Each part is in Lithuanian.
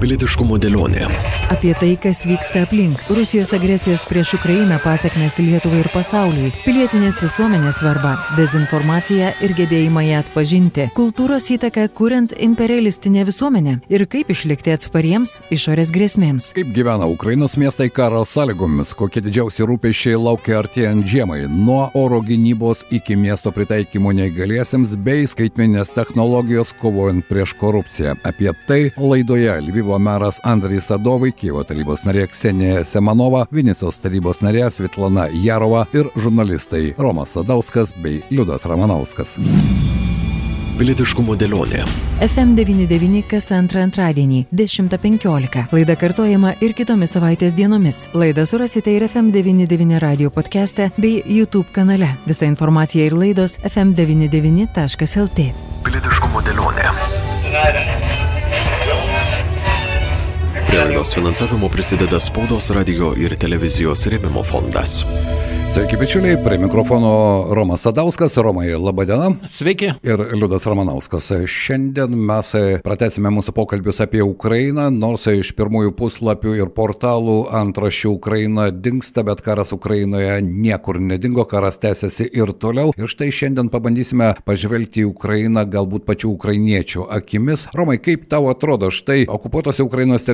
Pilietiškumo dėlionė. Apie tai, kas vyksta aplink. Rusijos agresijos prieš Ukrainą pasiekmes Lietuvai ir pasauliui. Pilietinės visuomenės svarba. Dezinformacija ir gebėjimą ją atpažinti. Kultūros įtaka kuriant imperialistinę visuomenę. Ir kaip išlikti atspariems išorės grėsmėms. Kaip gyvena Ukrainos miestai karo sąlygomis, kokie didžiausi rūpešiai laukia artėjant žiemai. Nuo oro gynybos iki miesto pritaikymo neįgaliesiems bei skaitmeninės technologijos kovojant prieš korupciją. Apie tai laidoje Lvivo Kijevo meras Andrijas Sadovai, Kijevo tarybos narė Ksenija Semanova, Vinicos tarybos narė Svetlana Jarova ir žurnalistai Romas Sadauskas bei Liudas Ramanauskas. Pilietiškumo dėlionė. FM99 kas antrą antradienį 10.15. Laida kartojama ir kitomis savaitės dienomis. Laidą surasite ir FM99 radio podcast'e bei YouTube kanale. Visa informacija ir laidos fm99.lt. Pilietiškumo dėlionė. Laidos finansavimo prisideda Spaudos radio ir televizijos rėmimo fondas. Sveiki, bičiuliai, prie mikrofono Romas Sadauskas. Romai, laba diena. Sveiki. Ir Liudas Ramanauskas. Šiandien mes pratesime mūsų pokalbius apie Ukrainą, nors iš pirmųjų puslapių ir portalų antrašių Ukraina dinksta, bet karas Ukrainoje niekur nedingo, karas tęsiasi ir toliau. Ir štai šiandien pabandysime pažvelgti į Ukrainą galbūt pačių ukrainiečių akimis. Romai, kaip tau atrodo, štai okupuotose Ukrainos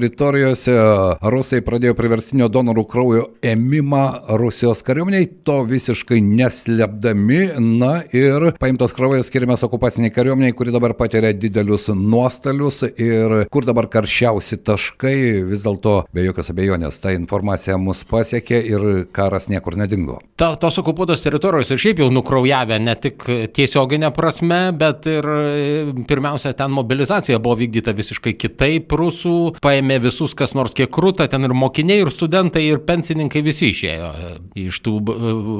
teritorijose rusai pradėjo priverstinio donorų kraujo ėmimą Rusijos kariuomeniai to visiškai neslėpdami, na ir paimtas kraujas skiriamas okupaciniai kariuomeniai, kuri dabar patiria didelius nuostolius ir kur dabar karščiausi taškai, vis dėlto be jokios abejonės ta informacija mus pasiekė ir karas niekur nedingo. Ta, tos okupuotos teritorijos ir šiaip jau nukraujavę ne tik tiesioginė prasme, bet ir pirmiausia ten mobilizacija buvo vykdyta visiškai kitaip, rusų paėmė visus, kas nors kiek krūta, ten ir mokiniai, ir studentai, ir pensininkai visi išėjo iš tų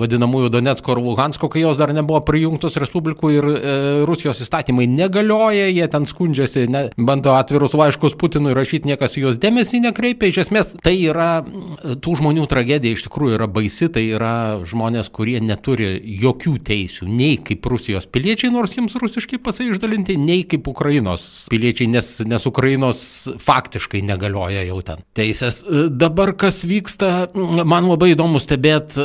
vadinamųjų Donetsko ir Luhansko, kai jos dar nebuvo prijungtos Respublikų ir e, Rusijos įstatymai negalioja, jie ten skundžiasi, ne, bando atvirus laiškus Putinui rašyti, niekas juos dėmesį nekreipia. Iš esmės, tai yra tų žmonių tragedija, iš tikrųjų yra baisi, tai yra žmonės, kurie neturi jokių teisių, nei kaip Rusijos piliečiai, nors jiems rusiškai pasai išdalinti, nei kaip Ukrainos piliečiai, nes, nes Ukrainos faktiškai negalioja jau ten teisės. Dabar kas vyksta, man labai įdomu stebėti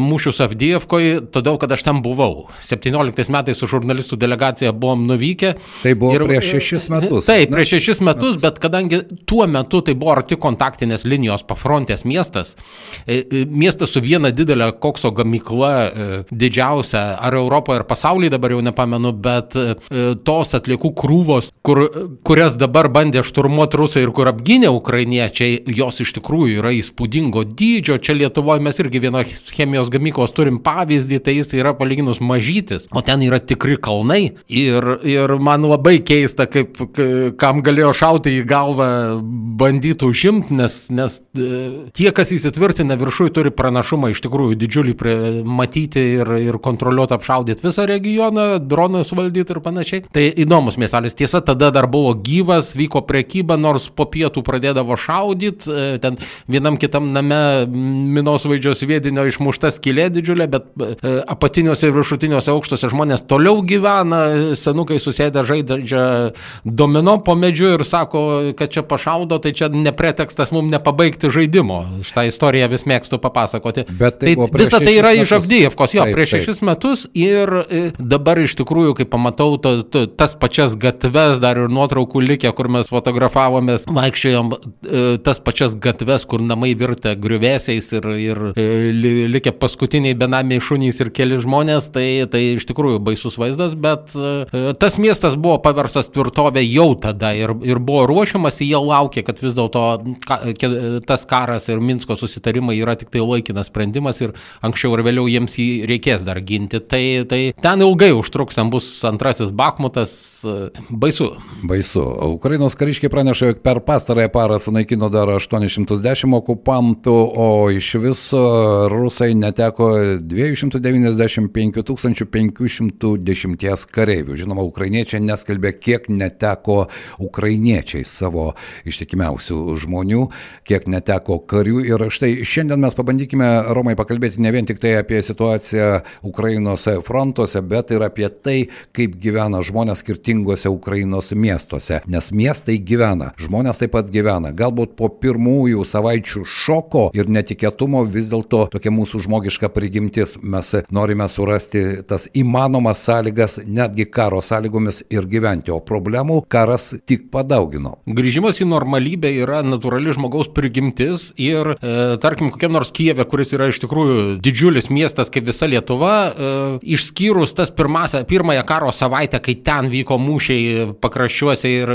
mūšius Avdijevkoje, todėl kad aš ten buvau. 17 metais su žurnalistų delegacija buvom nuvykę. Tai buvo ir, prieš šešis metus. Taip, ne? prieš šešis metus, bet kadangi tuo metu tai buvo arti kontaktinės linijos pafrontės miestas, e, e, miestas su viena didelė kokso gamykla, e, didžiausia ar Europoje, ar pasaulyje, dabar jau nepamenu, bet tos atliekų krūvos, kur, kurias dabar bandė šturmuoti rusai ir kur apgynė ukrainiečiai, jos iš tikrųjų yra įspūdingo dydžio. Čia Lietuvoje mes irgi vienoje chemijos gamyklos turim pavyzdį, tai jis yra palyginus mažytis, o ten yra tikri kalnai. Ir, ir man labai keista, kaip kam galėjo šauti į galvą bandytų užimti, nes, nes e, tie, kas įsitvirtina viršui, turi pranašumą iš tikrųjų didžiulį prie, matyti ir, ir kontroliuoti, apšaudyti visą regioną, dronus valdyti ir panašiai. Tai įdomus miestelis. Tiesa, tada dar buvo gyvas, vyko prekyba, nors po pietų pradėdavo šaudyti, e, ten vienam kitam name minos vaidžios vėdinio išmušta skylė didžiulė, bet e, apatiniuose ir viršutiniuose aukštuose žmonės toliau gyvena, senukai susėdę žaidžia domino po medžiu ir sako, kad čia pašaudo, tai čia nepretekstas mums nepabaigti žaidimo. Šitą istoriją vis mėgstu papasakoti. Bet tai, tai visa tai yra metus. iš Avdyjevkos, jo, taip, prieš šešis metus ir e, dabar iš tikrųjų, kai pamatau to, to, tas pačias gatves, dar ir nuotraukų likę, kur mes fotografavomės, vaikščiojom tas pačias gatves, kur namai virtę griuvėsiais ir, ir likę paskutiniai benamiai šunys ir keli žmonės, tai, tai iš tikrųjų baisus vaizdas, bet e, tas miestas buvo paversas tvirtovė jau tada ir, ir buvo ruošiamas, jie laukė, kad vis dėlto tas karas ir Minsko susitarimai yra tik tai laikinas sprendimas ir anksčiau ir vėliau jiems jį reikės dar ginti. Tai, tai ten ilgai užtruks, ten bus antrasis Bakmutas, e, baisu. Baisu. Ukrainos kariškiai praneša, jog per pastarąją parą parą sunaikino dar 810 okupantų, o iš viso rusai neteko 295 510 kareivių. Žinoma, ukrainiečiai neskelbė, kiek neteko ukrainiečiai savo ištikimiausių žmonių, kiek neteko karių. Ir štai šiandien mes pabandykime, Romai, pakalbėti ne vien tik tai apie situaciją Ukrainos frontuose, bet ir apie tai, kaip gyvena žmonės skirtingose Ukrainos miestuose. Nes miestai gyvena, žmonės taip pat gyvena. Galbūt po pirmųjų savaičių šoko ir netikėtumo vis dėlto tokia mūsų žmogiška prigimtis. Mes norime surasti tas įmanomas sąlygas, netgi karo sąlygomis ir gyventi, o problemų karas tik padaugino. Grįžimas į normalybę yra natūrali žmogaus prigimtis ir, e, tarkim, kokiam nors Kijeve, kuris yra iš tikrųjų didžiulis miestas kaip visa Lietuva, e, išskyrus tas pirmąją, pirmąją karo savaitę, kai ten vyko mūšiai pakraščiuose ir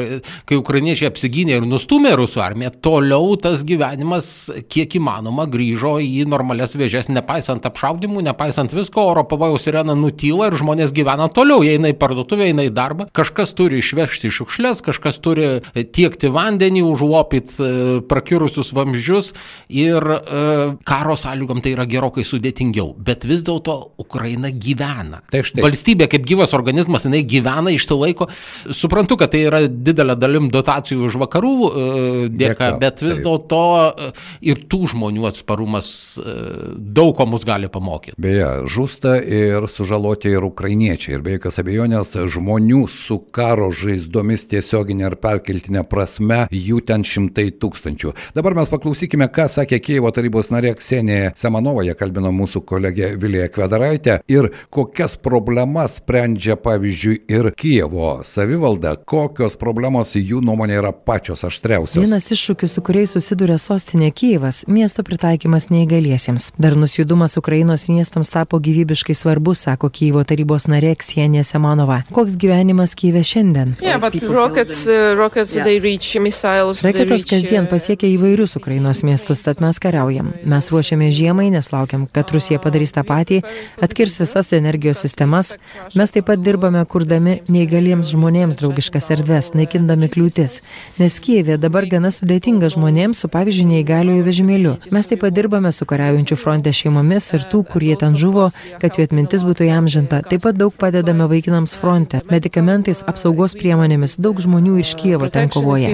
kai ukrainiečiai apsigynė ir nustumė rusų armiją, toliau tas gyvenimas kiek įmanoma grįžo į normales vėžes, nepaisant apšaudimų, nepaisant visko, oro pavojaus sirena nutyla ir žmonės gyvena toliau, jie eina į parduotuvę, eina į darbą, kažkas turi išvežti šiukšlės, kažkas turi tiekti vandenį, užlopyti e, prakirusius vamzdžius ir e, karo sąlygom tai yra gerokai sudėtingiau, bet vis dėlto Ukraina gyvena. Tai štai. Valstybė kaip gyvas organizmas, jinai gyvena iš to laiko. Suprantu, kad tai yra didelė dalim dotacijų už vakarų e, dėka, Dėka, bet vis dėlto e, ir tų žmonių atsparumas e, daug ko mus gali pamokyti. Beje, žūsta ir sužaloti ir ukrainiečiai. Ir be jokios abejonės žmonių su karo žaizdomis tiesioginė ir perkeltinė prasme jų ten šimtai tūkstančių. Dabar mes paklausykime, ką sakė Kievo tarybos narė Ksenija Semanova, ją kalbino mūsų kolegė Vilija Kvedaraitė ir kokias problemas sprendžia, pavyzdžiui, ir Kievo savivalda, kokios problemos jų nuomonė yra pačios aštriausios. Vienas iššūkių, su kuriais susiduria sostinė Kyivas - miesto pritaikymas neįgaliesiems. Darnus judumas Ukrainos miestams tapo gyvybiškai svarbus, sako Kyivo tarybos narė Ksienė Semanova. Koks gyvenimas Kyivė šiandien? Yeah, rockets, uh, rockets, yeah. they reach missiles. they Raketos reach, kasdien uh, pasiekia įvairius Ukrainos miestus, tad mes kariaujam. Mes ruošiame žiemai, nes laukiam, kad Rusija padarys tą patį, atkirs visas energijos sistemas. Mes taip pat dirbame, kurdami neįgaliems žmonėms draugiškas erdves, naikindami kliūtis. Nes Kyivė dabar gana sudėtinga žmonėms su, pavyzdžiui, neįgaliojo vežimėliu. Mes taip pat dirbame su kariaujančių fronte šeimomis ir tų, kurie ten žuvo, kad jų atmintis būtų įamžinta. Taip pat daug padedame vaikinams fronte, medikamentais, apsaugos priemonėmis. Daug žmonių iš Kievo ten kovoja.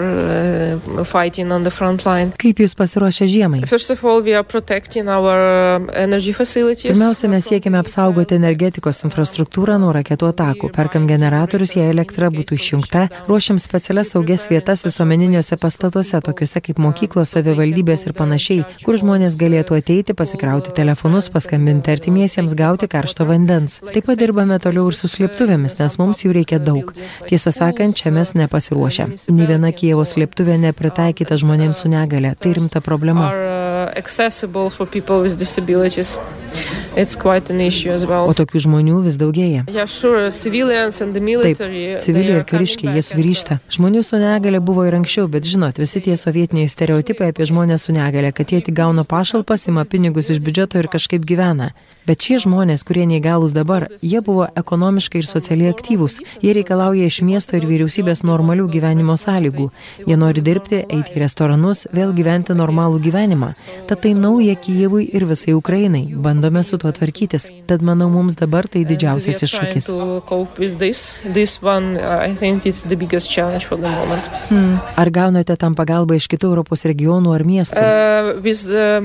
uh. Kaip jūs pasiruošę žiemai? Um. Pirmiausia, mes siekime apsaugoti energetikos infrastruktūrą nuo raketų atakų. Perkam generatorius, jei elektra būtų išjungta, ruošiam specialias saugias vietas visuomeniniuose pastatuose, tokiuose kaip mokyklos, savivaldybės ir panašiai, kur žmonės galėtų ateiti, pasikrauti telefonus, paskambinti artimiesiems, gauti karšto vandens. Taip pat dirbame toliau ir su slėptuvėmis, nes mums jų reikia daug. Tiesą sakant, čia mes nepasiruošę. Nė viena Kievo slėptuvė nepritaikyta žmonėms su negale. Tai rimta problema. are uh, O tokių žmonių vis daugėja. Taip, civiliai ir kariškiai, jie and- sugrįžta. Žmonių su negale buvo ir anksčiau, bet žinot, visi tie sovietiniai stereotipai apie žmonės su negale, kad jie tik gauna pašalpas, ima pinigus iš biudžeto ir kažkaip gyvena. Bet šie žmonės, kurie neįgalus dabar, jie buvo ekonomiškai ir socialiai aktyvūs. Jie reikalauja iš miesto ir vyriausybės normalių gyvenimo sąlygų. Jie nori dirbti, eiti į restoranus, vėl gyventi normalų gyvenimą. Tad tai nauja Kijevui ir visai Ukrainai. Bandome su tuo tvarkytis. Tad manau, mums dabar tai didžiausias iššūkis. moment. Ar gaunate tam pagalbą iš kitų Europos regionų ar miestų? Uh, with uh,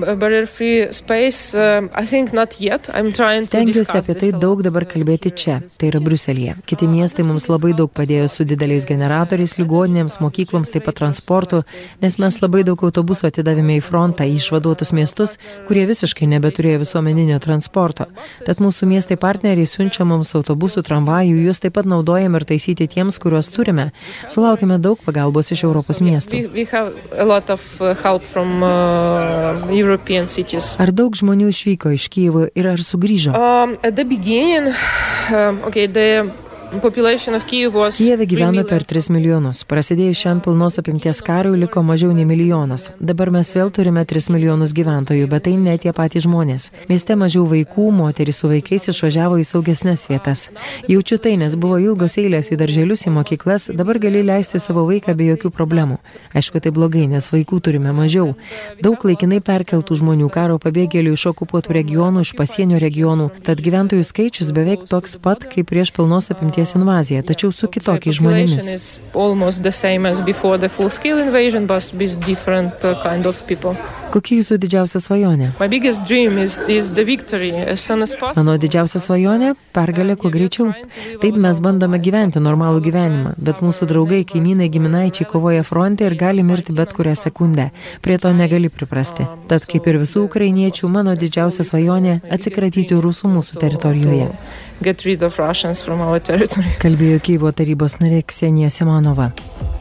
Stengiuosi apie tai daug dabar kalbėti čia, tai yra Bruselėje. Kiti miestai mums labai daug padėjo su dideliais generatoriais, ligoninėms, mokykloms, taip pat transportu, nes mes labai daug autobusų atidavėme į frontą, į išvaduotus miestus, kurie visiškai nebeturėjo visuomeninio transporto. Tad mūsų miestai partneriai siunčia mums autobusų, tramvajų, juos taip pat naudojam ir taisyti tiems, kuriuos turime. Sulaukime daug pagalbos iš Europos miestų. Uh, uh. Ar daug žmonių išvyko iš Kyivo ir ar sugrįžo? Um, at the beginning, um, okay, the Kijeve gyvena 3 per 3 milijonus. Prasidėjus šiam pilnos apimties karui liko mažiau nei milijonas. Dabar mes vėl turime 3 milijonus gyventojų, bet tai ne tie patys žmonės. Mieste mažiau vaikų, moterys su vaikais išvažiavo į saugesnes vietas. Jaučiu tai, nes buvo ilgos eilės į darželius, į mokyklas, dabar gali leisti savo vaiką be jokių problemų. Aišku, tai blogai, nes vaikų turime mažiau. Daug laikinai perkeltų žmonių karo pabėgėlių iš okupuotų regionų, iš pasienio regionų. Tad gyventojų skaičius beveik toks pat kaip prieš pilnos apimties invaziją, tačiau su kitokiais žmonėmis. Kokia jūsų didžiausia svajonė? My biggest dream is, is. Mano didžiausia svajonė - pergalė kuo greičiau. Taip mes bandome gyventi normalų gyvenimą, bet mūsų draugai, kaimynai, giminaičiai kovoja fronte ir gali mirti bet kurią sekundę. Prie to negali priprasti. Tad kaip ir visų ukrainiečių, mano didžiausia svajonė - atsikratyti rusų mūsų teritorijoje. Get rid of Russians from our territory. Kalbėjo Kyivo tarybos narė Ksenija Semanova.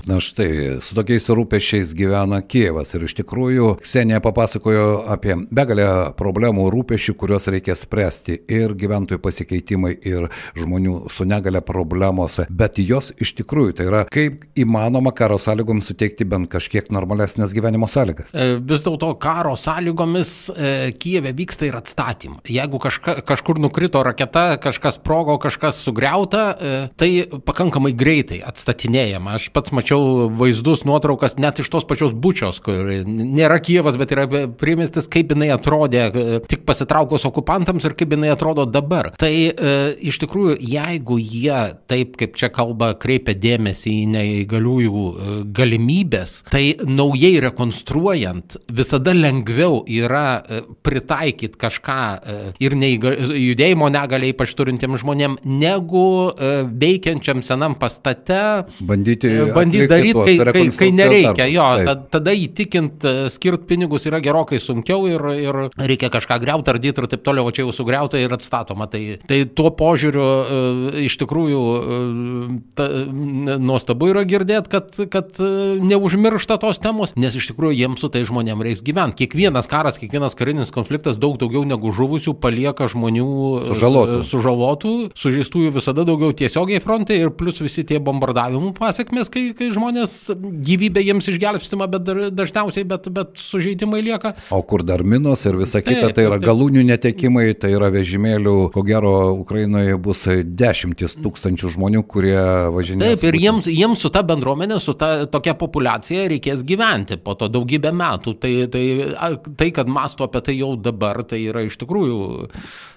Na štai, su tokiais rūpešiais gyvena Kievas ir iš tikrųjų Ksenija papasakojo apie begalę problemų rūpešių, kuriuos reikia spręsti ir gyventojų pasikeitimai ir žmonių su negale problemos, bet jos iš tikrųjų tai yra kaip įmanoma karo sąlygoms suteikti bent kažkiek normalesnės gyvenimo sąlygas. E, Vis dėlto karo sąlygomis e, Kijeve vyksta ir atstatymai. Jeigu kažka, kažkur nukrito raketa, kažkas sprogo, kažkas sugriauta, e, tai pakankamai greitai atstatinėjama. Aš pats mačiau vaizdus, nuotraukas net iš tos pačios bučios, kur nėra Kievas, bet yra primestis, kaip jinai atrodė e, tik pasitraukus okupantams ir kaip jinai atrodo dabar. Tai e, iš tikrųjų, jeigu jie taip, kaip čia kalba, kreipia dėmesį į neįgaliųjų e, galimybės, tai naujai rekonstruojant visada lengviau yra e, pritaikyti kažką ir neįga, judėjimo negaliai ypač turintiems žmonėms, negu veikiančiam senam pastate Bandyti, bandyt atlikti daryti, kai, kai, kai nereikia. Jo, tada įtikint, skirt pinigus yra gerokai sunkiau ir, ir reikia kažką greuti, ardyti ir taip toliau, o čia jau sugriauta ir atstatoma. Tai, tai tuo požiūriu e, iš tikrųjų e, ta, nuostabu yra girdėti, kad, kad e, neužmiršta tos temos, nes iš tikrųjų jiems su tai žmonėms reiks gyventi. Kiekvienas karas, kiekvienas karinis konfliktas daug daugiau negu žuvusių palieka žmonių Sužalotų. sužalotų, sužeistųjų visada daugiau tiesiogiai fronte ir plus visi tie bombardavimų pasiekmes, kai, kai žmonės gyvybė jiems išgelbstima, bet dažniausiai, bet, bet sužeidimai lieka. O kur dar minos ir visa kita, Taip, tai yra taip, taip. galūnių netekimai, tai yra vežimėlių, ko gero, Ukrainoje bus dešimtis tūkstančių žmonių, kurie važinės. Taip, ir jiems, jiems su ta bendruomenė, su ta tokia populiacija reikės gyventi po to daugybę metų. Tai, tai, tai kad masto apie tai jau dabar, tai yra iš tikrųjų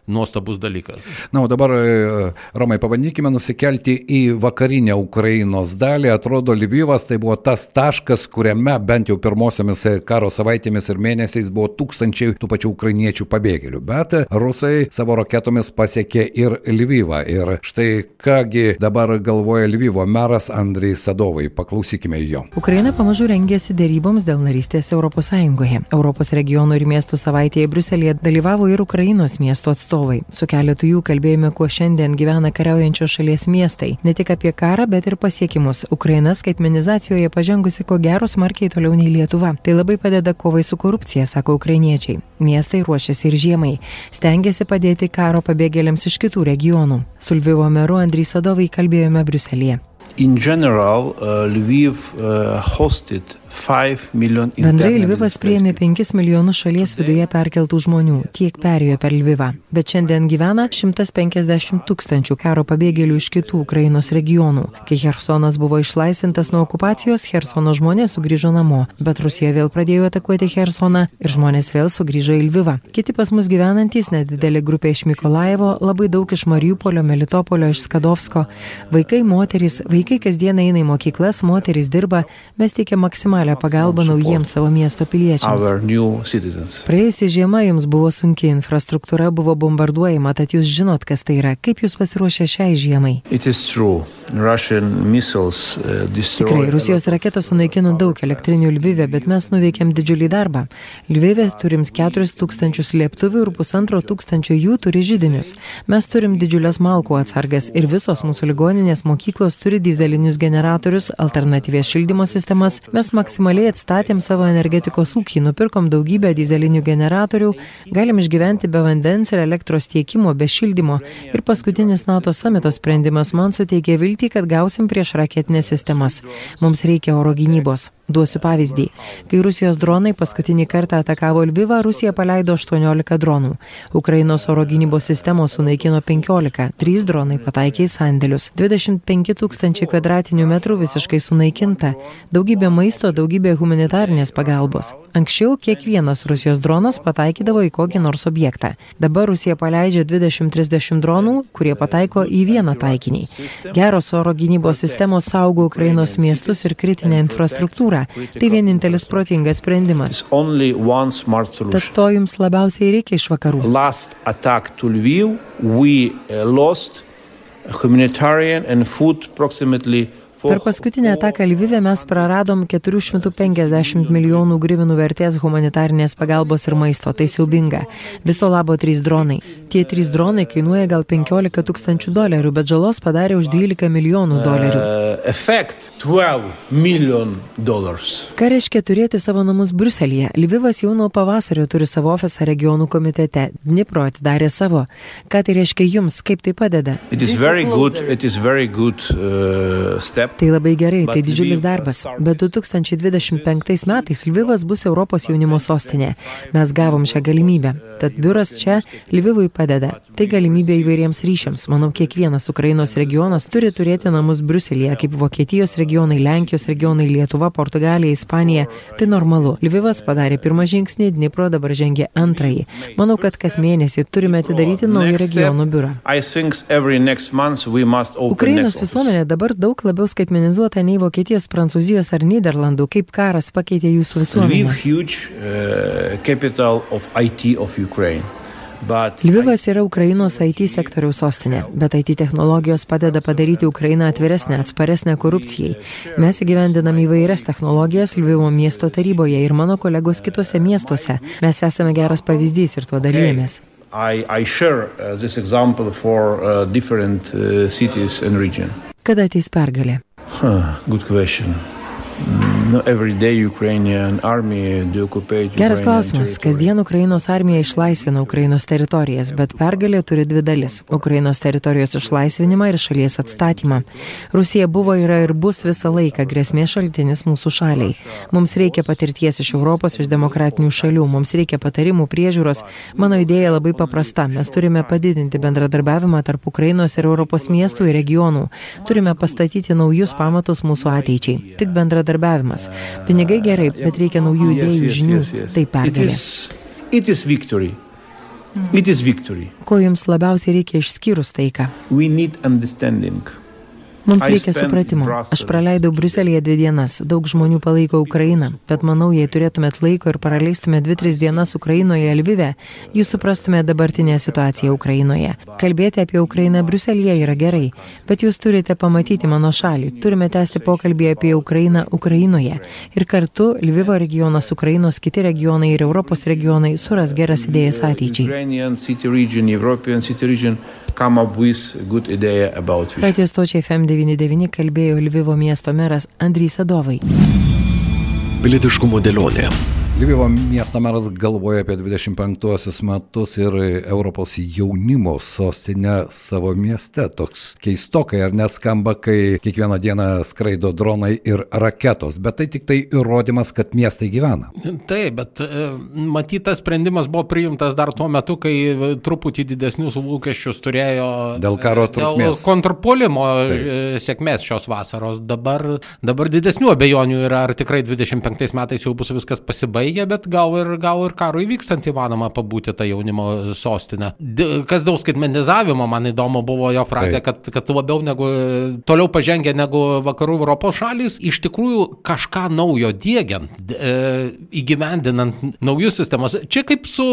nuostabus dalykas. Na, o dabar, e, Romai, pabandykime nusikelti į vakarinę Ukrainos dalį. Atrodo, Lvivas tai buvo tas taškas, kuriame bent jau pirmosiomis karo savaitėmis ir mėnesiais buvo tūkstančiai tų pačių ukrainiečių pabėgėlių. Bet rusai savo raketomis pasiekė ir Lvivą. Ir štai kągi dabar galvoja Lvivo meras Andrei Sadovai. Paklausykime jo. Ukraina pamažu rengėsi dėryboms dėl narystės ES. Europos regionų ir miestų savaitėje Bruselėje dalyvavo ir Ukrainos miesto atstovai. Su keletu jų kalbėjome, kuo šiandien gyvena kariaujančios šalies miestai. Ne tik apie karą, bet ir pasiekimus. Ukraina skaitmenizacijoje pažengusi ko gero smarkiai toliau nei Lietuva. Tai labai padeda kovai su korupcija, sako ukrainiečiai. Miestai ruošiasi ir žiemai. Stengiasi padėti karo pabėgėliams iš kitų regionų. Su Lvivo meru Andrys Sadovai kalbėjome Bruselėje. In general, uh, Lviv uh, hosted 5 million Bendrai Lvivas priėmė people. 5 milijonus šalies viduje perkeltų žmonių, tiek perėjo per Lvivą. Bet šiandien gyvena 150 tūkstančių karo pabėgėlių iš kitų Ukrainos regionų. Kai Hersonas buvo išlaisvintas nuo okupacijos, Hersono žmonės sugrįžo namo, bet Rusija vėl pradėjo atakuoti Hersoną ir žmonės vėl sugrįžo į Lvivą. Kiti pas mus gyvenantys nedidelė grupė iš Mikolaivo, labai daug iš Mariupolio, Melitopolio, iš Skadovsko. Vaikai, moterys, vaikai kasdien eina į mokyklas, moterys dirba, mes teikiam maksimalią pagalbą naujiems savo miesto piliečiams. Praėjusi žiema jums buvo sunki, infrastruktūra buvo bombarduojama, tad jūs žinot, kas tai yra. Kaip jūs pasiruošę šiai žiemai? Uh. Tikrai, Rusijos raketos sunaikino daug elektrinių Lvivė, bet mes nuveikėm didžiulį darbą. Lvivė turim 4000 lėktuvių ir pusantro tūkstančio jų turi žydinius. Mes turim didžiulės malkų atsargas ir visos mūsų ligoninės mokyklos turi dizelinius generatorius, alternatyvės šildymo sistemas, mes maksimaliai atstatėm savo energetikos ūkį, nupirkom daugybę dizelinių generatorių, galim išgyventi be vandens ir elektros tiekimo, be šildymo. Ir paskutinis NATO samito sprendimas man suteikė viltį, kad gausim prieš raketinės sistemas. Mums reikia oro gynybos. Duosiu pavyzdį. Kai Rusijos dronai paskutinį kartą atakavo Lvivą, Rusija paleido 18 dronų. Ukrainos oro gynybos sistemos sunaikino 15, 3 dronai pataikė į sandėlius. 25 tūkstančiai kvadratinių metrų visiškai sunaikinta. Daugybė maisto, daugybė humanitarnės pagalbos. Anksčiau kiekvienas Rusijos dronas pataikydavo į kokį nors objektą. Dabar Rusija paleidžia 20-30 dronų, kurie pataiko į vieną taikinį. Geros oro gynybos sistemos saugo Ukrainos miestus ir kritinę infrastruktūrą yra. Tai vienintelis protingas sprendimas. Tad to jums labiausiai reikia iš vakarų. Lviv, we, uh, lost humanitarian and food approximately Per paskutinę ataką Lvivė mes praradom 450 milijonų grivinų vertės humanitarnės pagalbos ir maisto. Tai siaubinga. Viso labo trys dronai. Tie trys dronai kainuoja gal 15 tūkstančių dolerių, bet žalos padarė už 12 milijonų dolerių. Uh, Ką reiškia turėti savo namus Bruselėje? Lvivas jau nuo pavasario turi savo ofisą regionų komitete. Dnipro atidarė savo. Ką tai reiškia jums? Kaip tai padeda? Good, good, uh, Tai labai gerai, tai didžiulis darbas. Bet 2025 metais Lvivas bus Europos jaunimo sostinė. Mes gavom šią galimybę. Tad biuras čia Lvivui padeda. Tai galimybė įvairiems ryšiams. Manau, kiekvienas Ukrainos regionas turi turėti namus Bruselėje, kaip Vokietijos regionai, Lenkijos regionai, Lietuva, Portugalija, Ispanija. Tai normalu. Lvivas padarė pirmą žingsnį, Dnipro dabar žengė antrąjį. Manau, kad kas mėnesį turime atidaryti naują regionų biurą. Ukrainos visuomenė dabar daug labiau skaitmenizuota nei Vokietijos, Prancūzijos ar Niderlandų. Kaip karas pakeitė jūsų visuomenę? Lvivas yra Ukrainos IT sektoriaus sostinė, bet IT technologijos padeda padaryti Ukrainą atviresnę, atsparesnę korupcijai. Mes įgyvendinam įvairias technologijas Lvivo miesto taryboje ir mano kolegos kitose miestuose. Mes esame geras pavyzdys ir tuo dalyjamės. I, I share uh, this example for uh, different uh, cities and region. Kada ateis pergalė? Huh, good question. No, Geras klausimas. Kasdien Ukrainos armija išlaisvina Ukrainos teritorijas, bet pergalė turi dvi dalis - Ukrainos teritorijos išlaisvinimą ir šalies atstatymą. Rusija buvo, yra ir bus visą laiką grėsmė šaltinis mūsų šaliai. Mums reikia patirties iš Europos, iš demokratinių šalių, mums reikia patarimų, priežiūros. Mano idėja labai paprasta. Mes turime padidinti bendradarbiavimą tarp Ukrainos ir Europos miestų ir regionų. Turime pastatyti naujus pamatus mūsų ateičiai. Tik bendradarbiavimas sprendimas. Pinigai gerai, bet reikia naujų idėjų, žinių. Tai pergalė. Victory. Ko jums labiausiai reikia išskyrus taiką? Mums reikia supratimo. Aš praleidau Bruselėje dvi dienas. Daug žmonių palaiko Ukrainą, bet manau, jei turėtumėt laiko ir praleistume dvi, tris dienas Ukrainoje, Lvive, jūs suprastumėte dabartinę situaciją Ukrainoje. Kalbėti apie Ukrainą Bruselėje yra gerai, bet jūs turite pamatyti mano šalį. Turime tęsti pokalbį apie Ukrainą Ukrainoje. Ir kartu Lvivo regionas, Ukrainos kiti regionai ir Europos regionai suras geras idėjas ateičiai. Radio stočiai FM99 kalbėjo Lvivo miesto meras Andrys Sadovai. Pilietiškumo dėlionė. Lvivo miesto meras galvoja apie 25 metus ir Europos jaunimo sostinę savo mieste. Toks keistokai ar neskamba, kai kiekvieną dieną skraido dronai ir raketos, bet tai tik tai įrodymas, kad miestai gyvena. Taip, bet e, matytas sprendimas buvo priimtas dar tuo metu, kai truputį didesnius lūkesčius turėjo dėl karo trukmės. Dėl kontrpolimo. E, sėkmės šios vasaros. Dabar, dabar didesnių abejonių yra, ar tikrai 25 metais jau bus viskas pasibaigę baigia, bet gal ir, gal ir karui vykstant įmanoma pabūti tą jaunimo sostinę. Kas daug skaitmenizavimo, man įdomu buvo jo frazė, kad, kad labiau negu, toliau pažengę negu vakarų Europos šalis, iš tikrųjų kažką naujo dėgiant, e, įgyvendinant naujus sistemas. Čia kaip su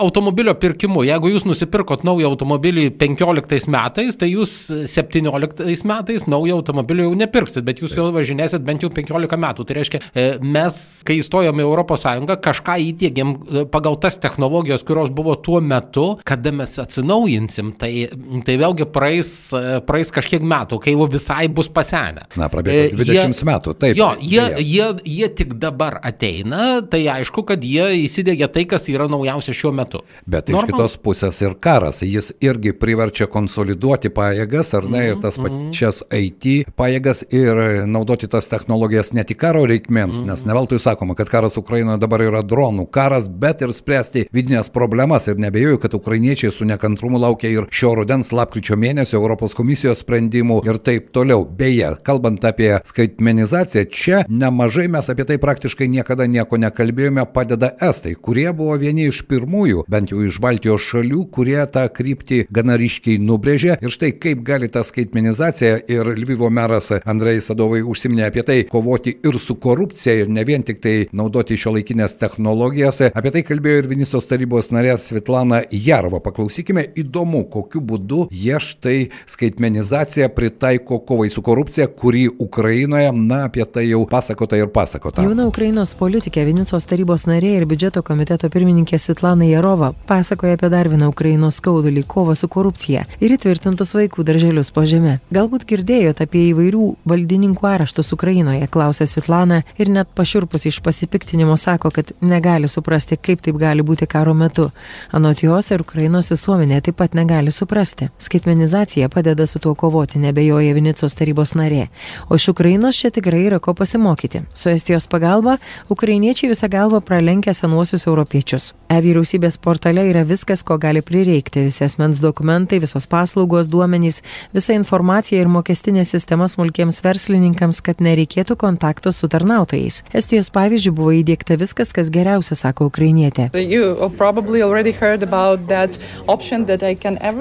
automobilio pirkimu. Jeigu jūs nusipirkot naują automobilį 15 metais, tai jūs 17 metais naują automobilį jau nepirksit, bet jūs jau važinėsit bent jau 15 metų. Tai reiškia, e, mes, kai įstojome į Europos kažką įdėgėm e, pagal tas technologijos, kurios buvo tuo metu, kada mes atsinaujinsim, tai, tai vėlgi praeis, e, praeis kažkiek metų, kai jau visai bus pasenę. Na, prabėgo 20 jie, metų, taip. Jo, jie, jie, jie tik dabar ateina, tai aišku, kad jie įsidėgia tai, kas yra naujausia šiuo metu. Bet Normal. iš kitos pusės ir karas, jis irgi priverčia konsoliduoti pajėgas, ar ne, mm -hmm. ir tas mhm. pačias IT pajėgas ir naudoti tas technologijas ne tik karo reikmėms, mm -hmm. nes neveltui sakoma, kad karas Ukrainoje dabar yra dronų karas, bet ir spręsti vidinės problemas ir nebejoju, kad ukrainiečiai su nekantrumu laukia ir šio rudens lapkričio mėnesio Europos komisijos sprendimų ir taip toliau. Beje, kalbant apie skaitmenizaciją, čia nemažai mes apie tai praktiškai niekada nieko nekalbėjome, padeda estai, kurie buvo vieni iš pirmųjų, bent jau iš Baltijos šalių, kurie tą kryptį gana ryškiai nubrėžė. Ir štai kaip gali ta skaitmenizacija ir Lvivo meras Andrei Sadovai užsiminė apie tai kovoti ir su korupcija ir ne vien tik tai naudoti šio laikinės technologijas. Apie tai kalbėjo ir Vinistos tarybos narė Svetlana Jarova. Paklausykime, įdomu, kokiu būdu jie štai skaitmenizaciją pritaiko kovai su korupcija, kurį Ukrainoje, na, apie tai jau pasakota ir pasakota. Jauna Ukrainos politikė, Vinicos tarybos narė ir biudžeto komiteto pirmininkė Svetlana Jarova pasakoja apie dar vieną Ukrainos skaudulį - kovą su korupcija ir įtvirtintus vaikų darželius po žemė. Galbūt girdėjote apie įvairių valdininkų areštus Ukrainoje, klausė Svetlana ir net pašiurpus iš pasipiktinimo sako, kad negali suprasti, kaip taip gali būti karo metu. Anot jos ir Ukrainos visuomenė taip pat negali suprasti. Skaitmenizacija padeda su tuo kovoti, nebejoja Vinicos tarybos narė. O iš Ukrainos čia tikrai yra ko pasimokyti. Su Estijos pagalba ukrainiečiai visą galvą pralenkia senuosius europiečius. E-vyriausybės portale yra viskas, ko gali prireikti - visi asmens dokumentai, visos paslaugos, duomenys, visa informacija ir mokestinė sistema smulkiems verslininkams, kad nereikėtų kontakto su tarnautojais. Estijos pavyzdžių buvo įdėkta viskas, kas geriausia, sako ukrainietė.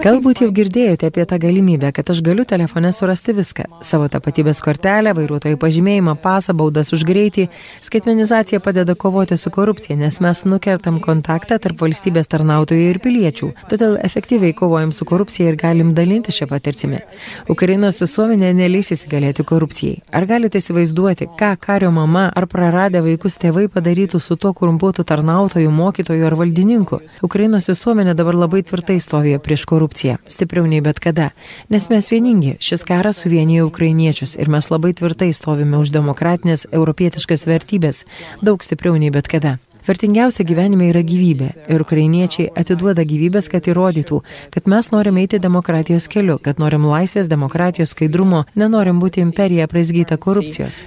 Galbūt jau girdėjote apie tą galimybę, kad aš galiu telefone surasti viską - savo tapatybės kortelę, vairuotojų pažymėjimą, pasą, baudas už greitį. Skaitmenizacija padeda kovoti su korupcija, nes mes nukertam kontaktą tarp valstybės tarnautojų ir piliečių. Todėl efektyviai kovojam su korupcija ir galim dalinti šią patirtimį. Ukrainos visuomenė neleis įsigalėti korupcijai. Ar galite įsivaizduoti, ką kario mama ar praradę vaikus tėvai padarytų su tuo korumpuotu tarnautoju, mokytoju ar valdininku? Ukrainos visuomenė dabar labai tvirtai stovėjo prieš korupciją, stipriau nei bet kada, nes mes vieningi. Šis karas suvienyje ukrainiečius ir mes labai tvirtai stovime už demokratinės europietiškas vertybės, daug stipriau nei bet kada. Vertingiausia gyvenime yra gyvybė ir ukrainiečiai atiduoda gyvybės, kad įrodytų, kad mes norim eiti demokratijos keliu, kad norim laisvės, demokratijos, skaidrumo, nenorim būti imperija praizgyta korupcijos.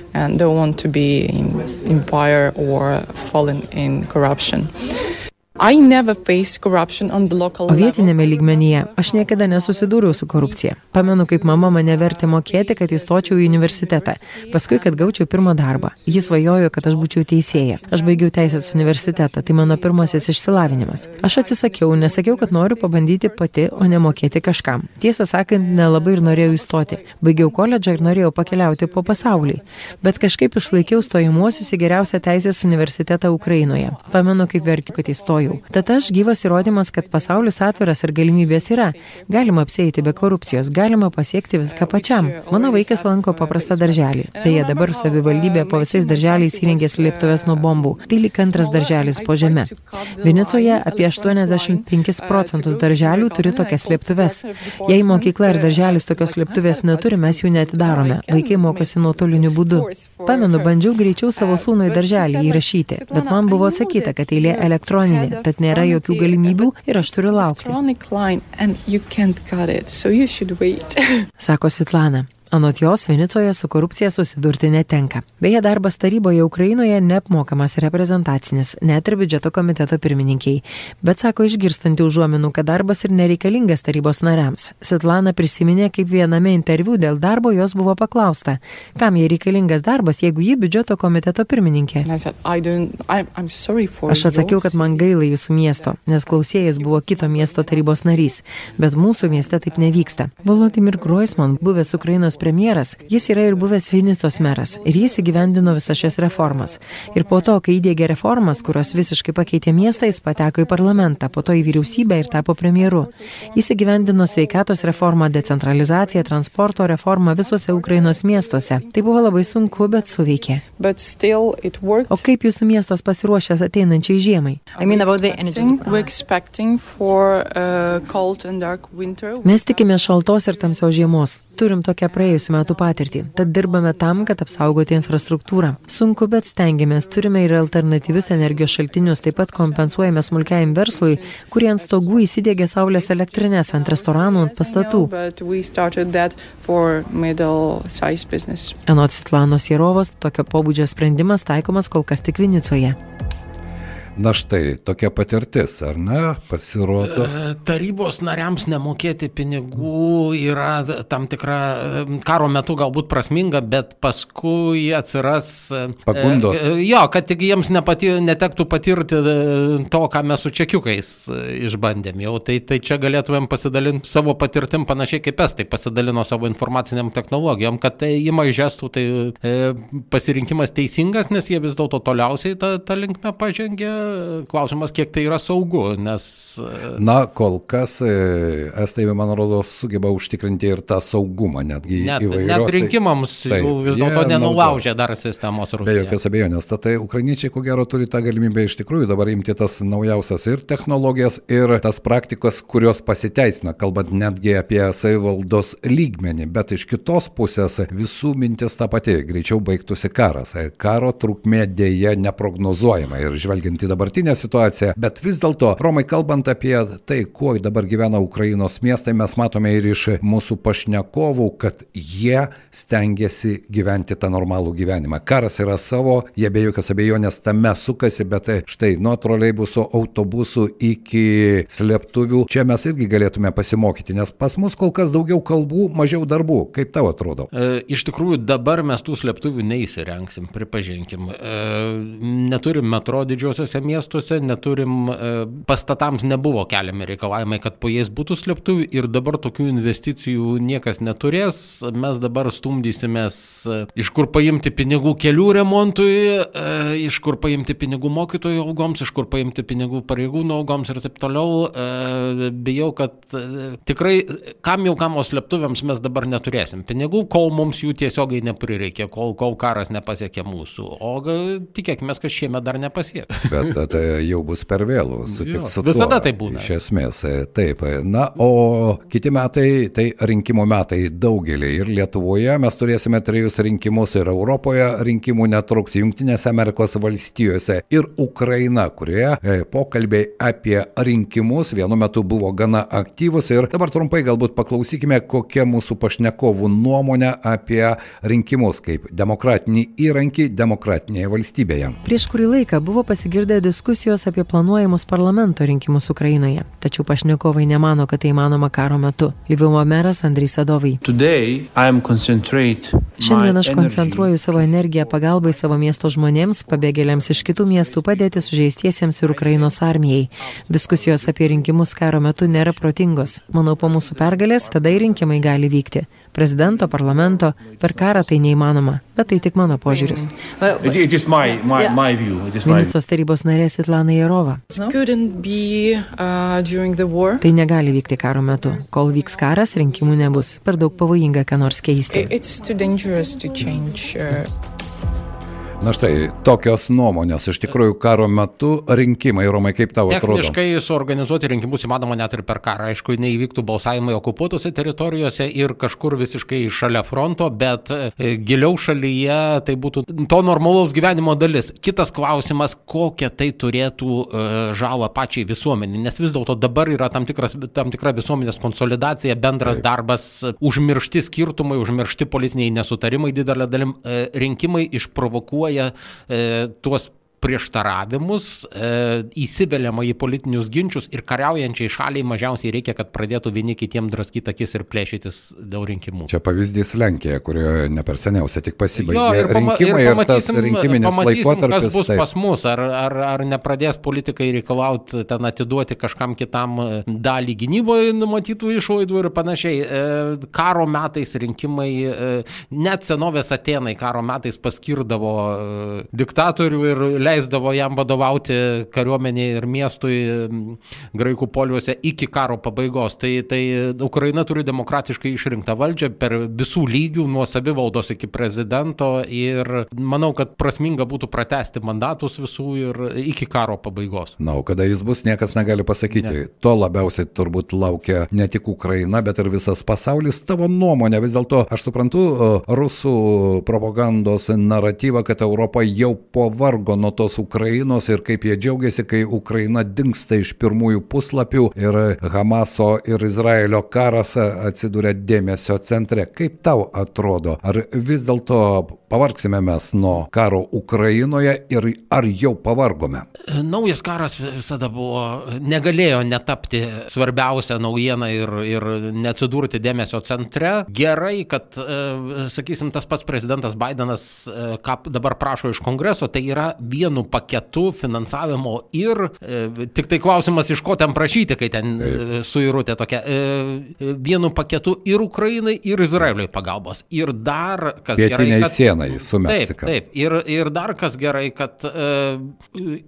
O vietinėme lygmenyje aš niekada nesusidūriau su korupcija. Pamenu, kaip mama mane vertė mokėti, kad įstočiau į universitetą, paskui, kad gaučiau pirmą darbą. Jis svajojo, kad aš būčiau teisėja. Aš baigiau teisės universitetą, tai mano pirmasis išsilavinimas. Aš atsisakiau, nesakiau, kad noriu pabandyti pati, o ne mokėti kažkam. Tiesą sakant, nelabai ir norėjau įstoti. Baigiau koledžą ir norėjau pakeliauti po pasaulį. Bet kažkaip išlaikiau stojimuosius į geriausią teisės universitetą Ukrainoje. Pamenu, kaip verkiu, kad įstojau įstojau. Tad aš gyvas įrodymas, kad pasaulis atviras ir galimybės yra. Galima apsėti be korupcijos, galima pasiekti viską pačiam. Mano vaikas lanko paprastą darželį. Deja, dabar savivaldybė po visais darželiais įrengė slėptuvės nuo bombų. Tai lik antras darželis po žeme. Vinicoje apie 85 procentus darželių turi tokias slėptuves. Jei mokykla ir darželis tokios slėptuvės neturi, mes jų netidarome. Vaikai mokosi nuotoliniu būdu. Pamenu, bandžiau greičiau savo sūnų į darželį įrašyti, bet man buvo atsakyta, kad eilė elektroninė tad nėra jokių galimybių ir aš turiu laukti. Sako Sitlana. Anot jos, Vinicoje su korupcija susidurti netenka. Beje, darbas taryboje Ukrainoje neapmokamas reprezentacinis, net ir biudžeto komiteto pirmininkiai. Bet sako išgirstanti užuominų, kad darbas ir nereikalingas tarybos nariams. Svetlana prisiminė, kaip viename interviu dėl darbo jos buvo paklausta, kam jai reikalingas darbas, jeigu ji biudžeto komiteto pirmininkė. Aš atsakiau, kad man gaila jūsų miesto, nes klausėjas buvo kito miesto tarybos narys, bet mūsų mieste taip nevyksta. Volodymyr Groisman, buvęs Ukrainos premjeras, jis yra ir buvęs Vinicos meras ir jis įgyvendino visas šias reformas. Ir po to, kai įdėgė reformas, kurios visiškai pakeitė miestą, jis pateko į parlamentą, po to į vyriausybę ir tapo premjeru. Jis įgyvendino sveikatos reformą, decentralizaciją, transporto reformą visose Ukrainos miestuose. Tai buvo labai sunku, bet suveikė. O kaip jūsų miestas pasiruošęs ateinančiai žiemai? I mean winter. Mes tikime šaltos ir tamsios žiemos. Turim tokią praėjusiu metu patirtį. Tad dirbame tam, kad apsaugoti infrastruktūrą. Sunku, bet stengiamės. Turime ir alternatyvius energijos šaltinius. Taip pat kompensuojame smulkiajam verslui, kurie ant stogų įsidėgė saulės elektrinės ant restoranų, ant pastatų. Anot Sitlanos Jerovos, tokio pobūdžio sprendimas taikomas kol kas tik Vinicoje. Na štai, tokia patirtis, ar ne, pasirodo. E, Tarybos nariams nemokėti pinigų yra tam tikra e, karo metu galbūt prasminga, bet paskui atsiras. e, Pagundos. Jo, kad tik jiems nepati, netektų patirti to, ką mes su čekiukais išbandėm jau. Tai, tai čia galėtumėm pasidalinti savo patirtim panašiai kaip estai pasidalino savo informaciniam technologijom, kad tai įma iš gestų, tai pasirinkimas teisingas, nes jie vis dėlto toliausiai tą, tą linkmę pažengė. Klausimas, kiek tai yra saugu, nes e, Na, kol kas e, estai, man rodos, sugeba užtikrinti ir tą saugumą, netgi Net, įvairiose. net rinkimams Taip, jų vis dėlto nenulaužė dar sistemos Be Rusija. jokios abejonės. Tai ukrainiečiai, ko gero, turi tą galimybę iš tikrųjų dabar imti tas naujausias ir technologijas, ir tas praktikas, kurios pasiteisina, kalbant netgi apie savivaldos lygmenį. Bet iš kitos pusės visų mintis ta pati - greičiau baigtųsi karas. Karo trukmė dėja neprognozuojama ir žvelgiant į dabartinę situaciją. Bet vis dėlto, Romai, kalbant apie tai, kuo dabar gyvena Ukrainos miestai, mes matome ir iš mūsų pašnekovų, kad jie stengiasi gyventi tą normalų gyvenimą. Karas yra savo, jie be jokios abejonės tame sukasi, bet tai štai nuo troleibusų, autobusų iki slėptuvių, čia mes irgi galėtume pasimokyti, nes pas mus kol kas daugiau kalbų, mažiau darbų. Kaip tau atrodo? E, Iš tikrųjų, dabar mes tų slėptuvių neįsirengsim, pripažinkim. E, Neturim metro didžiuosiuose miestuose, neturim, e, pastatams nebuvo keliami reikalavimai, kad po jais būtų slėptuvių ir dabar tokių investicijų niekas neturės. Mes dabar stumdysimės, e, iš kur paimti pinigų kelių remontui, e, iš kur paimti pinigų mokytojų algoms, iš kur paimti pinigų pareigūnų algoms ir taip toliau. Bijau, kad tikrai kam jau kam o slėptuvėms mes dabar neturėsim pinigų, kol mums jų tiesiogiai neprireikė, kol, kol karas nepasiekė mūsų. O tikėkime, kad šiemet dar nepasieks. Bet bet, e, jau bus per vėlų, su visada taip būna. Iš esmės, e, taip. Na, o kiti metai, tai rinkimų metai daugelį. Ir Lietuvoje mes turėsime trejus rinkimus, ir Europoje rinkimų netruks, Junktinėse Amerikos valstijose ir Ukraina, kurioje e, pokalbiai apie rinkimus vienu metu buvo gana aktyvus. Ir dabar trumpai galbūt paklausykime, kokia mūsų pašnekovų nuomonė apie rinkimus kaip demokratinį įrankį demokratinėje valstybėje. Prieš kurį laiką buvo pasigirdę diskusijos apie planuojamus parlamento rinkimus Ukrainoje. Tačiau pašnekovai nemano, kad tai įmanoma karo metu. Lyviumo meras Andrei Sadovai. Šiandien aš koncentruoju savo energiją pagalbai savo miesto žmonėms, pabėgėliams iš kitų miestų padėti sužeistiesiems ir Ukrainos armijai. Diskusijos apie rinkimus karo metu nėra protingos. Manau, po mūsų pergalės tada ir rinkimai gali vykti. Prezidento, parlamento, per karą tai neįmanoma. Bet tai tik mano požiūris. Well, It, it is my, my, Yeah. my view. It is my Venecijos tarybos narė Sitlana Jarova. Couldn't be uh, during the war. Tai negali vykti karo metu. Kol vyks karas, rinkimų nebus. Per daug pavojinga, ką nors keisti. Na štai, tokios nuomonės. Iš tikrųjų, karo metu rinkimai, Romai, kaip tau atrodo? Techniškai suorganizuoti rinkimus įmanoma net ir per karą. Aišku, neįvyktų balsavimai okupuotose teritorijose ir kažkur visiškai šalia fronto, bet e, giliau šalyje tai būtų to normalaus gyvenimo dalis. Kitas klausimas, kokią tai turėtų e, žalą pačiai visuomenį, nes vis dėlto dabar yra tam, tikras, tam tikra visuomenės konsolidacija, bendras darbas, e, užmiršti skirtumai, užmiršti politiniai nesutarimai didelė dalim. E, Rinkimai išprovokuoja e, tuos prieštaravimus, e, įsiveliama į politinius ginčius ir kariaujančiai šaliai mažiausiai reikia, kad pradėtų vieni kitiem draskyti akis ir plėšytis dėl rinkimų. Čia pavyzdys Lenkija, kurioje ne per seniausia tik pasibaigė Jo, ir, pama, rinkimai ir ir tas pamatysim, rinkiminis pamatysim, laikotarpis. kas bus taip. pas mus, ar, ar, ar nepradės politikai reikalauti ten atiduoti kažkam kitam e, dalį gynyboje numatytų išlaidų ir panašiai. E, Karo metais rinkimai, net senovės Atenai karo metais paskirdavo diktatorių ir leisdavo jam vadovauti kariuomeniai ir miestui graikų poliuose iki karo pabaigos. Tai, tai Ukraina turi demokratiškai išrinktą valdžią per visų lygių, nuo savivaldos iki prezidento ir manau, kad prasminga būtų pratesti mandatus visų ir iki karo pabaigos. Na, o kada jis bus, niekas negali pasakyti. Ne. To labiausiai turbūt laukia ne tik Ukraina, bet ir visas pasaulis. Tavo nuomonė, vis dėlto aš suprantu rusų propagandos naratyvą, kad Europa jau pavargo nuo tos Ukrainos ir kaip jie džiaugiasi, kai Ukraina dinksta iš pirmųjų puslapių ir Hamaso ir Izraelio karas atsiduria dėmesio centre. Kaip tau atrodo, ar vis dėlto pavargsime mes nuo karo Ukrainoje ir ar jau pavargome? Naujas karas visada buvo, negalėjo netapti svarbiausia naujiena ir, ir neatsidurti dėmesio centre. Gerai, kad, e, sakysim, tas pats prezidentas Bidenas, e, ką dabar prašo iš kongreso, tai yra vienu paketu finansavimo ir e, tik tai klausimas, iš ko ten prašyti, kai ten suirutė tokia, vienu paketu ir Ukrainai, ir Izraeliui pagalbos. Ir dar, kas gerai, Pietiniai kad... sienai su Taip, Meksika. taip. Ir, ir dar kas gerai, kad uh,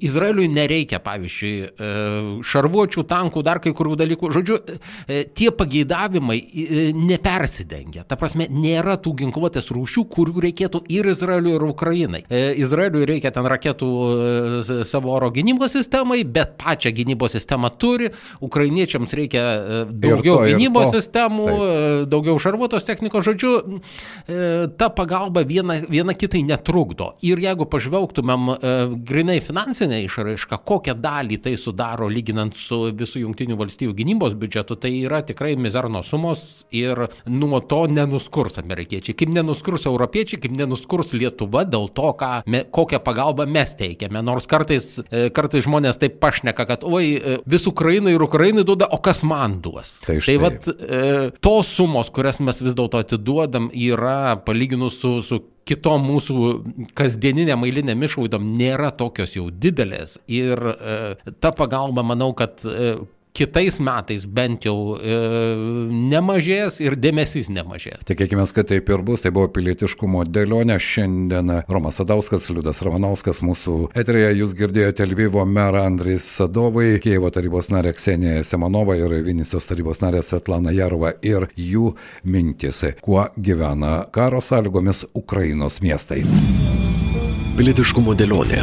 Izraeliui nereikia, pavyzdžiui, uh, šarvuočių, tankų, dar kai kurių dalykų. Žodžiu, uh, tie pageidavimai uh, nepersidengia. Ta prasme, nėra tų ginkluotės rūšių, kurių reikėtų ir Izraeliui, ir Ukrainai. Uh, Izraeliui reikia ten raketų uh, savo oro gynybos sistemai, bet pačią gynybos sistemą turi. Ukrainiečiams reikia daugiau to, ir gynybos to. sistemų, Taip. e, daugiau šarvuotos technikos, žodžiu, e, ta pagalba viena, viena kitai netrukdo. Ir jeigu pažvelgtumėm e, grinai finansinę išraišką, kokią dalį tai sudaro lyginant su visų jungtinių valstybių gynybos biudžetu, tai yra tikrai mizerno sumos ir nuo to nenuskurs amerikiečiai. Kaip nenuskurs europiečiai, kaip nenuskurs Lietuva dėl to, ką, me, kokią pagalbą mes teikiame. Nors kartais, e, kartais žmonės taip pašneka, kad oi, e, vis Ukrainai ir Ukrainai duoda, o kas man duos. Tai tai štai. vat, e, tos sumos, kurias mes vis dėlto atiduodam, yra palyginus su, su kitom mūsų kasdieninėm eiliniam išlaidom nėra tokios jau didelės. Ir e, ta pagalba, manau, kad e, kitais metais bent jau e, nemažės ir dėmesys nemažės. Tikėkime, kad taip ir bus. Tai buvo pilietiškumo dėlionė. Šiandien Romas Sadauskas, Liudas Ramanauskas mūsų eterėje. Jūs girdėjote Lvivo merą Andris Sadovai, Kievo tarybos narė Ksenija Semanova ir Vinicijos tarybos narė Svetlana Jarova ir jų mintis, kuo gyvena karo sąlygomis Ukrainos miestai. Pilietiškumo dėlionė.